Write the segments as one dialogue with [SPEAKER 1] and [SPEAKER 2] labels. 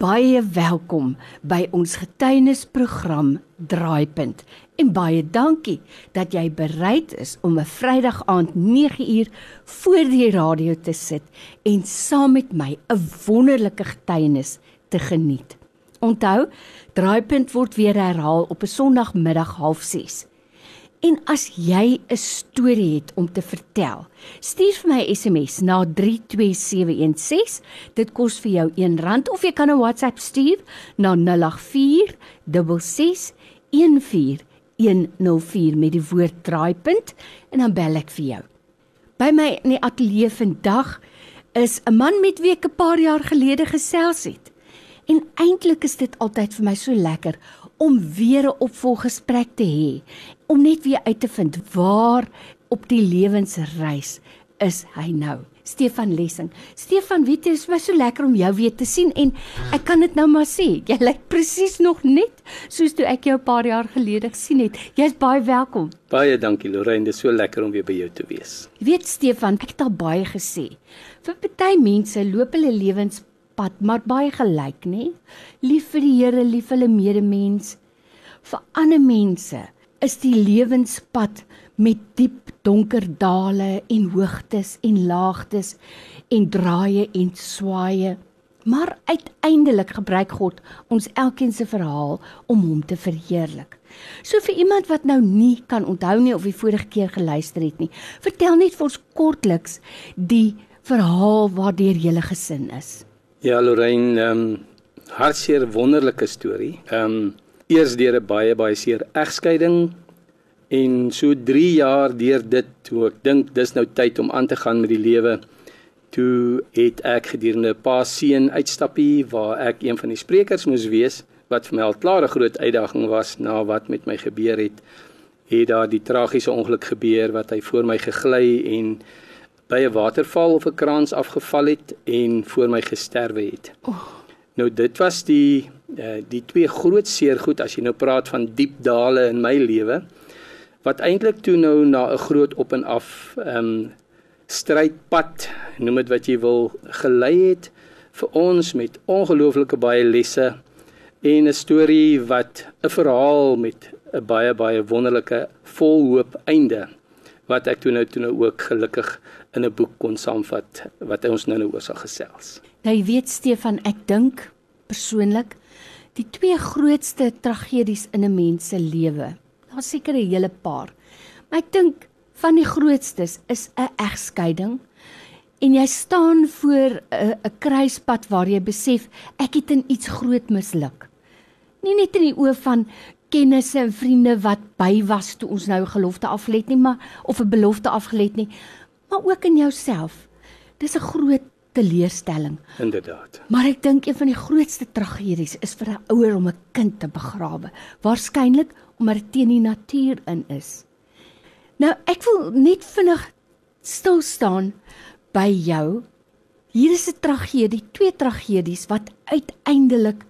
[SPEAKER 1] Baie welkom by ons getuienisprogram Draaipunt en baie dankie dat jy bereid is om 'n Vrydag aand 9uur voor die radio te sit en saam met my 'n wonderlike getuienis te geniet. Onthou, Draaipunt word weer herhaal op 'n Sondagmiddag 06:30. En as jy 'n storie het om te vertel, stuur vir my 'n SMS na 32716. Dit kos vir jou R1 of jy kan 'n WhatsApp stuur na 0846614104 met die woord draaipunt en dan bel ek vir jou. By my in die ateljee vandag is 'n man met wie ek 'n paar jaar gelede gesels het. En eintlik is dit altyd vir my so lekker om weer 'n opvolggesprek te hê om net weer uit te vind waar op die lewensreis is hy nou. Stefan Lessing. Stefan, weet jy, dit is my so lekker om jou weer te sien en ek kan dit nou maar sê, jy lyk presies nog net soos toe ek jou 'n paar jaar gelede gesien het. Jy's baie welkom.
[SPEAKER 2] Baie dankie Lorraine, dit is so lekker om weer by jou te wees.
[SPEAKER 1] Jy weet Stefan, ek het al baie gesê. Vir party mense loop hulle lewenspad maar baie gelyk, nê? Lief vir die Here, lief vir hulle medemens. Vir ander mense is die lewenspad met diep donker dale en hoogtes en laagtes en draaie en swaaye. Maar uiteindelik gebruik God ons elkeen se verhaal om hom te verheerlik. So vir iemand wat nou nie kan onthou nie of die vorige keer geluister het nie, vertel net vir ons kortliks die verhaal waardeur jy gesin is.
[SPEAKER 2] Ja, Lorraine, ehm um, hartseer wonderlike storie. Ehm um, eers deur 'n baie baie seer egskeiding en so 3 jaar deur dit toe ek dink dis nou tyd om aan te gaan met die lewe toe het ek gedurende 'n paar seën uitstappie waar ek een van die sprekers moes wees wat vir my al klaar 'n groot uitdaging was na wat met my gebeur het het daar die tragiese ongeluk gebeur wat hy voor my gegly en by 'n waterval of 'n kraans afgeval het en voor my gesterwe het. Oh. Nou dit was die uh, die twee groot seer goed as jy nou praat van diep dale in my lewe wat eintlik toe nou na 'n groot op en af ehm um, strydpad noem dit wat jy wil gelei het vir ons met ongelooflike baie lesse en 'n storie wat 'n verhaal met 'n baie baie wonderlike vol hoop einde wat ek toe nou toe nou ook gelukkig in 'n boek kon saamvat wat ons nou nou oor sal gesels.
[SPEAKER 1] Nou jy weet Stefan, ek dink persoonlik die twee grootste tragedies in 'n mens se lewe. Daar's seker 'n hele paar. Maar ek dink van die grootstes is 'n egskeiding en jy staan voor 'n 'n kruispunt waar jy besef ek het in iets groot misluk. Nie net in die oë van kennisse en vriende wat by was toe ons nou gelofte afgelê het nie, maar of 'n belofte afgelê het nie, maar ook in jouself. Dis 'n groot teleurstelling.
[SPEAKER 2] Inderdaad.
[SPEAKER 1] Maar ek dink een van die grootste tragedies is vir 'n ouer om 'n kind te begrawe, waarskynlik omdat dit teen die natuur in is. Nou, ek wil net vinnig stil staan by jou. Hier is 'n tragedie, twee tragedies wat uiteindelik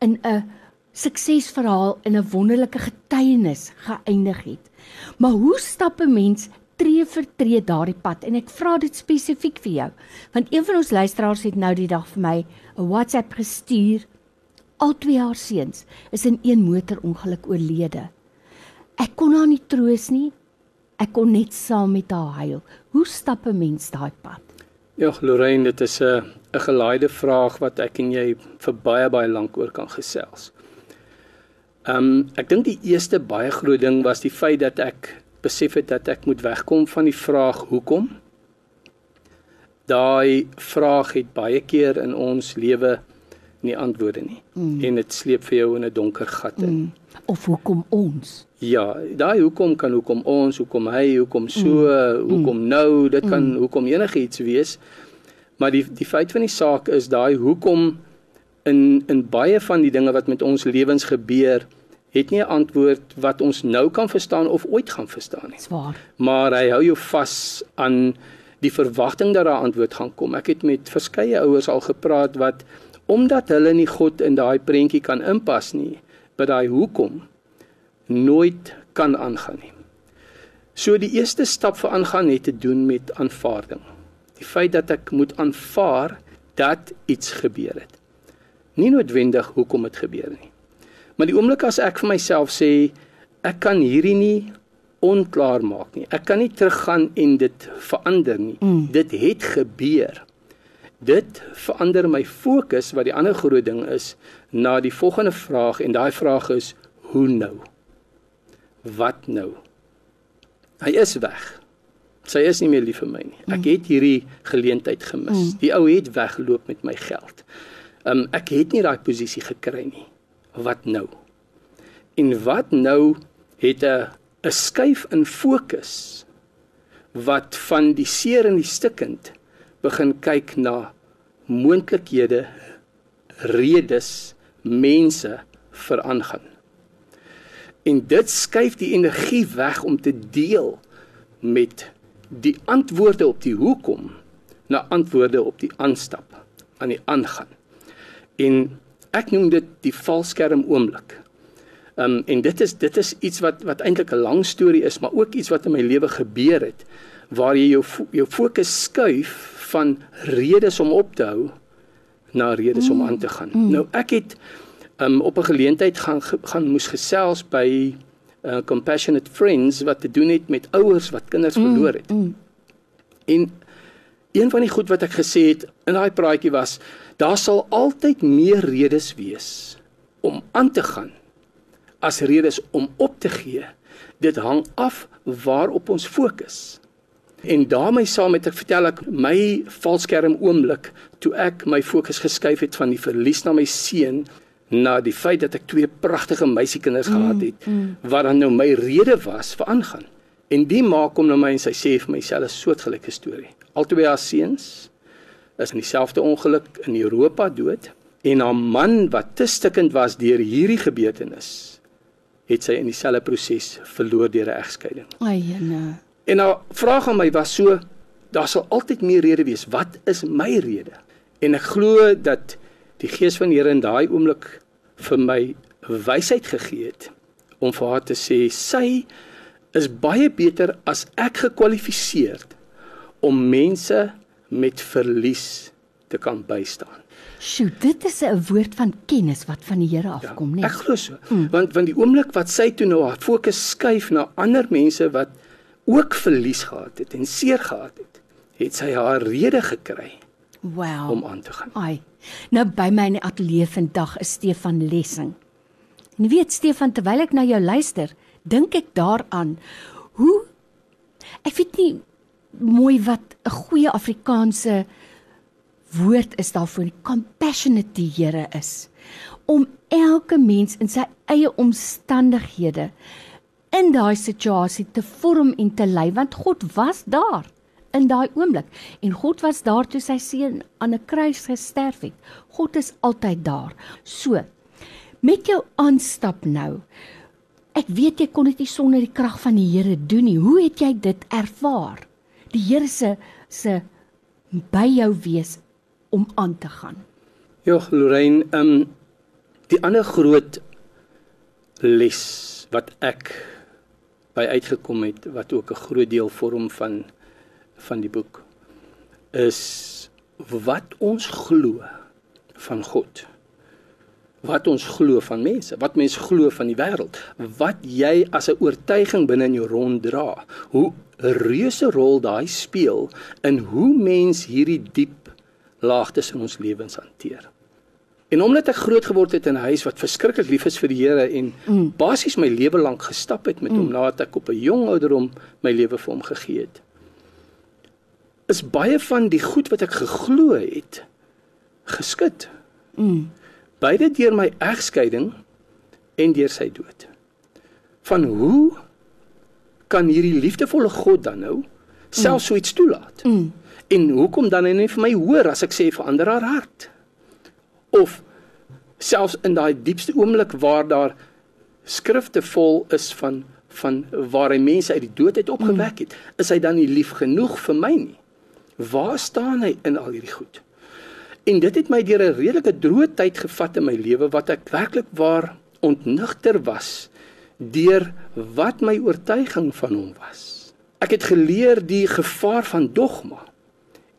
[SPEAKER 1] in 'n suksesverhaal en 'n wonderlike getuienis geëindig het. Maar hoe stap 'n mens tree vir tree daardie pad en ek vra dit spesifiek vir jou want een van ons luisteraars het nou die dag vir my 'n WhatsApp gestuur al twee haar seuns is in een motorongeluk oorlede. Ek kon haar nie troos nie ek kon net saam met haar huil. Hoe stap 'n mens daai pad?
[SPEAKER 2] Ja Lorraine dit is 'n 'n gelaaide vraag wat ek en jy vir baie baie lank oor kan gesels. Ehm um, ek dink die eerste baie groot ding was die feit dat ek besef het dat ek moet wegkom van die vraag hoekom. Daai vraag het baie keer in ons lewe nie antwoorde nie mm. en dit sleep vir jou in 'n donker gat in. Mm.
[SPEAKER 1] Of hoekom ons?
[SPEAKER 2] Ja, daai hoekom kan hoekom ons, hoekom hy, hoekom so, mm. hoekom mm. nou, dit kan mm. hoekom enigiets wees. Maar die die feit van die saak is daai hoekom in in baie van die dinge wat met ons lewens gebeur, het nie 'n antwoord wat ons nou kan verstaan of ooit gaan verstaan nie.
[SPEAKER 1] Swaar.
[SPEAKER 2] Maar hy hou jou vas aan die verwagting dat daar 'n antwoord gaan kom. Ek het met verskeie ouers al gepraat wat omdat hulle nie God in daai prentjie kan inpas nie, by daai hoekom nooit kan aangaan nie. So die eerste stap vir aangaan het te doen met aanvaarding. Die feit dat ek moet aanvaar dat iets gebeur het. Nie noodwendig hoekom dit gebeur nie. Maar die oomblik as ek vir myself sê ek kan hierdie nie onklaar maak nie. Ek kan nie teruggaan en dit verander nie. Mm. Dit het gebeur. Dit verander my fokus wat die ander groot ding is na die volgende vraag en daai vraag is hoe nou? Wat nou? Hy is weg. Sy is nie meer lief vir my nie. Ek mm. het hierdie geleentheid gemis. Mm. Die ou het weggeloop met my geld. Um ek het nie daai posisie gekry nie. Wat nou? En wat nou het 'n 'n skuif in fokus wat van die seer en die stikkend begin kyk na moontlikhede redes mense veraangaan en dit skuif die energie weg om te deel met die antwoorde op die hoekom na antwoorde op die aanstap aan die aangaan. En ek noem dit die valskerm oomblik. Um en dit is dit is iets wat wat eintlik 'n lang storie is, maar ook iets wat in my lewe gebeur het waar jy jou jou fokus skuif van redes om op te hou na redes mm. om aan te gaan. Mm. Nou ek het um, op 'n geleentheid gaan gaan moes gesels by uh, compassionate friends wat te doen het met ouers wat kinders mm, verloor het. Mm. En een van die goed wat ek gesê het in daai praatjie was daar sal altyd meer redes wees om aan te gaan as redes om op te gee. Dit hang af waarop ons fokus. En daarmee saam met ek vertel ek my valskerm oomblik toe ek my fokus geskuif het van die verlies na my seun na die feit dat ek twee pragtige meisiekinders mm, gehad het mm. wat dan nou my rede was vir aangaan. En die maak hom na my en sy sê vir my selfe soortgelyke storie. Albei haar seuns is in dieselfde ongeluk in Europa dood en haar man wat te stikkend was deur hierdie gebeurtenis het sy in dieselfde proses verloor deur 'n egskeiding.
[SPEAKER 1] Ai nee.
[SPEAKER 2] En haar vraag aan my was so daar sal altyd meer rede wees. Wat is my rede? En ek glo dat die gees van die Here in daai oomblik vir my wysheid gegee het om vir haar te sê sy is baie beter as ek gekwalifiseer om mense met verlies te kan bystaan.
[SPEAKER 1] Sjoe, dit is 'n woord van kennis wat van die Here afkom, ja,
[SPEAKER 2] né? Ek glo so. Mm. Want want die oomblik wat sy toe nou haar fokus skuif na ander mense wat ook verlies gehad het en seer gehad het, het sy haar rede gekry.
[SPEAKER 1] Wow.
[SPEAKER 2] Om aan te gaan.
[SPEAKER 1] Ai. Nou by my in die ateljee vandag is Stefan Lessing. En weet Stefan, terwyl ek na jou luister, dink ek daaraan hoe ek weet nie mooi wat 'n goeie Afrikaanse woord is daarvoor, compassionate die Here is om elke mens in sy eie omstandighede in daai situasie te vorm en te lei want God was daar in daai oomblik en God was daar toe sy seun aan 'n kruis gesterf het. God is altyd daar. So met jou aanstap nou. Ek weet jy kon dit nie sonder die krag van die Here doen nie. Hoe het jy dit ervaar? Die Here se se by jou wees om aan te gaan.
[SPEAKER 2] Ja, Lorraine, ehm um, die ander groot les wat ek by uitgekom het wat ook 'n groot deel vorm van van die boek is wat ons glo van God. Wat ons glo van mense, wat mense glo van die wêreld, wat jy as 'n oortuiging binne in jou ronddra, hoe 'n reuse rol daai speel in hoe mens hierdie diep laagtes in ons lewens hanteer. En omdat ek groot geword het in 'n huis wat verskriklik lief is vir die Here en mm. basies my lewe lank gestap het met mm. hom nadat ek op 'n jong ouderdom my lewe vir hom gegee het, is baie van die goed wat ek geglo het geskit. Mm. Beide deur my egskeiding en deur sy dood. Van hoe kan hierdie liefdevolle God dan nou self mm. so iets toelaat? Mm. En hoekom dan nie vir my hoor as ek sê verander haar hart? Of selfs in daai diepste oomblik waar daar skrifte vol is van van waar hy mense uit die dood uit opgewek mm. het, is hy dan nie lief genoeg vir my nie? Waar staan hy in al hierdie goed? En dit het my deur 'n redelike droë tyd gevat in my lewe wat ek werklik waar ontnigter was deur wat my oortuiging van hom was. Ek het geleer die gevaar van dogma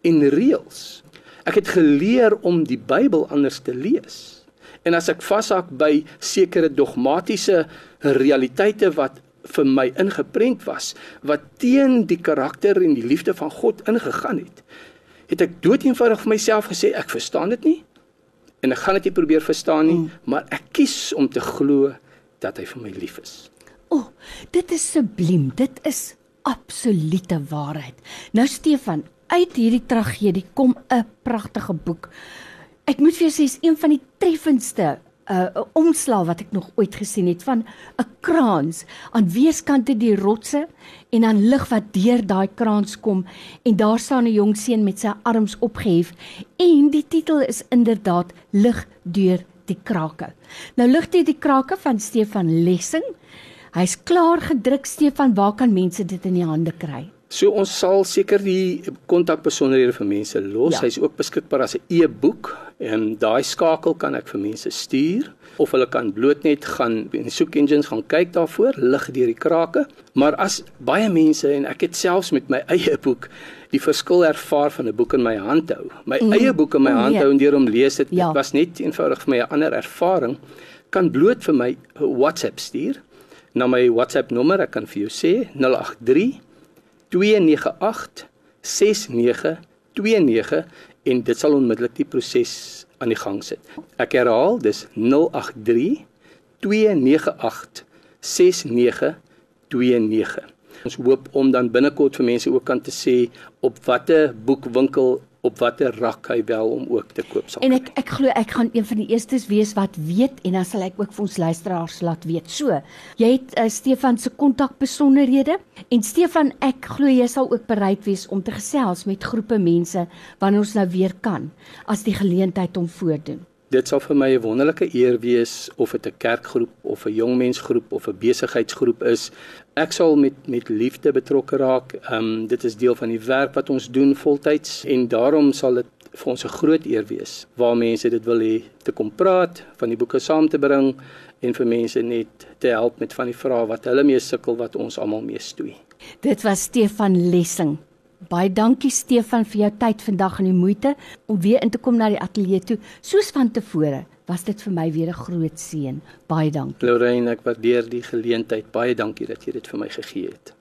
[SPEAKER 2] en reëls. Ek het geleer om die Bybel anders te lees. En as ek vashak by sekere dogmatiese realiteite wat vir my ingeprent was, wat teen die karakter en die liefde van God ingegaan het, het ek doeteenvoudig vir myself gesê ek verstaan dit nie en ek gaan dit nie probeer verstaan nie, mm. maar ek kies om te glo dat hy vir my lief is.
[SPEAKER 1] O, oh, dit is subliem. Dit is absolute waarheid. Nou Stefan, uit hierdie tragedie kom 'n pragtige boek. Ek moet vir jou sê, is een van die treffendste uh, omslag wat ek nog ooit gesien het van 'n kraans aan weerskante die rotse en dan lig wat deur daai kraans kom en daar staan 'n jong seun met sy arms opgehef en die titel is inderdaad lig deur die krake. Nou lig deur die krake van Stefan Lessing. Hy's klaar gedruk Stefan, waar kan mense dit in die hande kry?
[SPEAKER 2] So ons sal seker die kontakbesonderhede vir mense los. Ja. Hy's ook beskikbaar as 'n e-boek en daai skakel kan ek vir mense stuur of hulle kan bloot net gaan in die soek engines gaan kyk daarvoor, lig deur die krake. Maar as baie mense en ek het selfs met my eie boek die verskil ervaar van 'n boek in my hand hou. My mm. eie boek in my hand hou en deur hom lees dit, ja. dit was net eenvoudig vir my 'n ander ervaring kan bloot vir my WhatsApp stuur na my WhatsApp nommer, ek kan vir jou sê 083 298 6929 en dit sal onmiddellik die proses aan die gang sit. Ek herhaal, dis 083 298 6929. Ons hoop om dan binnekort vir mense ook kan te sê op watter boekwinkel op watter rak hy wel om ook te koop sal.
[SPEAKER 1] En ek ek glo ek gaan een van die eerstes wees wat weet en dan sal ek ook vir ons luisteraars laat weet. So, jy het uh, Stefan se kontakbesonderhede en Stefan, ek glo jy sal ook bereid wees om te gesels met groepe mense wanneer ons nou weer kan as die geleentheid hom voordoen.
[SPEAKER 2] Dit sal vir my 'n wonderlike eer wees of dit 'n kerkgroep of 'n jongmensgroep of 'n besigheidsgroep is. Ek sal met met liefde betrokke raak. Ehm um, dit is deel van die werk wat ons doen voltyds en daarom sal dit vir ons 'n groot eer wees waar mense dit wil hê te kom praat, van die boeke saam te bring en vir mense net te help met van die vrae wat hulle mee sukkel wat ons almal mee stoei.
[SPEAKER 1] Dit was Stefan Lessing. Baie dankie Stefan vir jou tyd vandag en die moeite om weer in te kom na die ateljee toe. Soos van tevore, was dit vir my weer 'n groot seën. Baie dankie.
[SPEAKER 2] Lorraine, ek waardeer die geleentheid. Baie dankie dat jy dit vir my gegee het.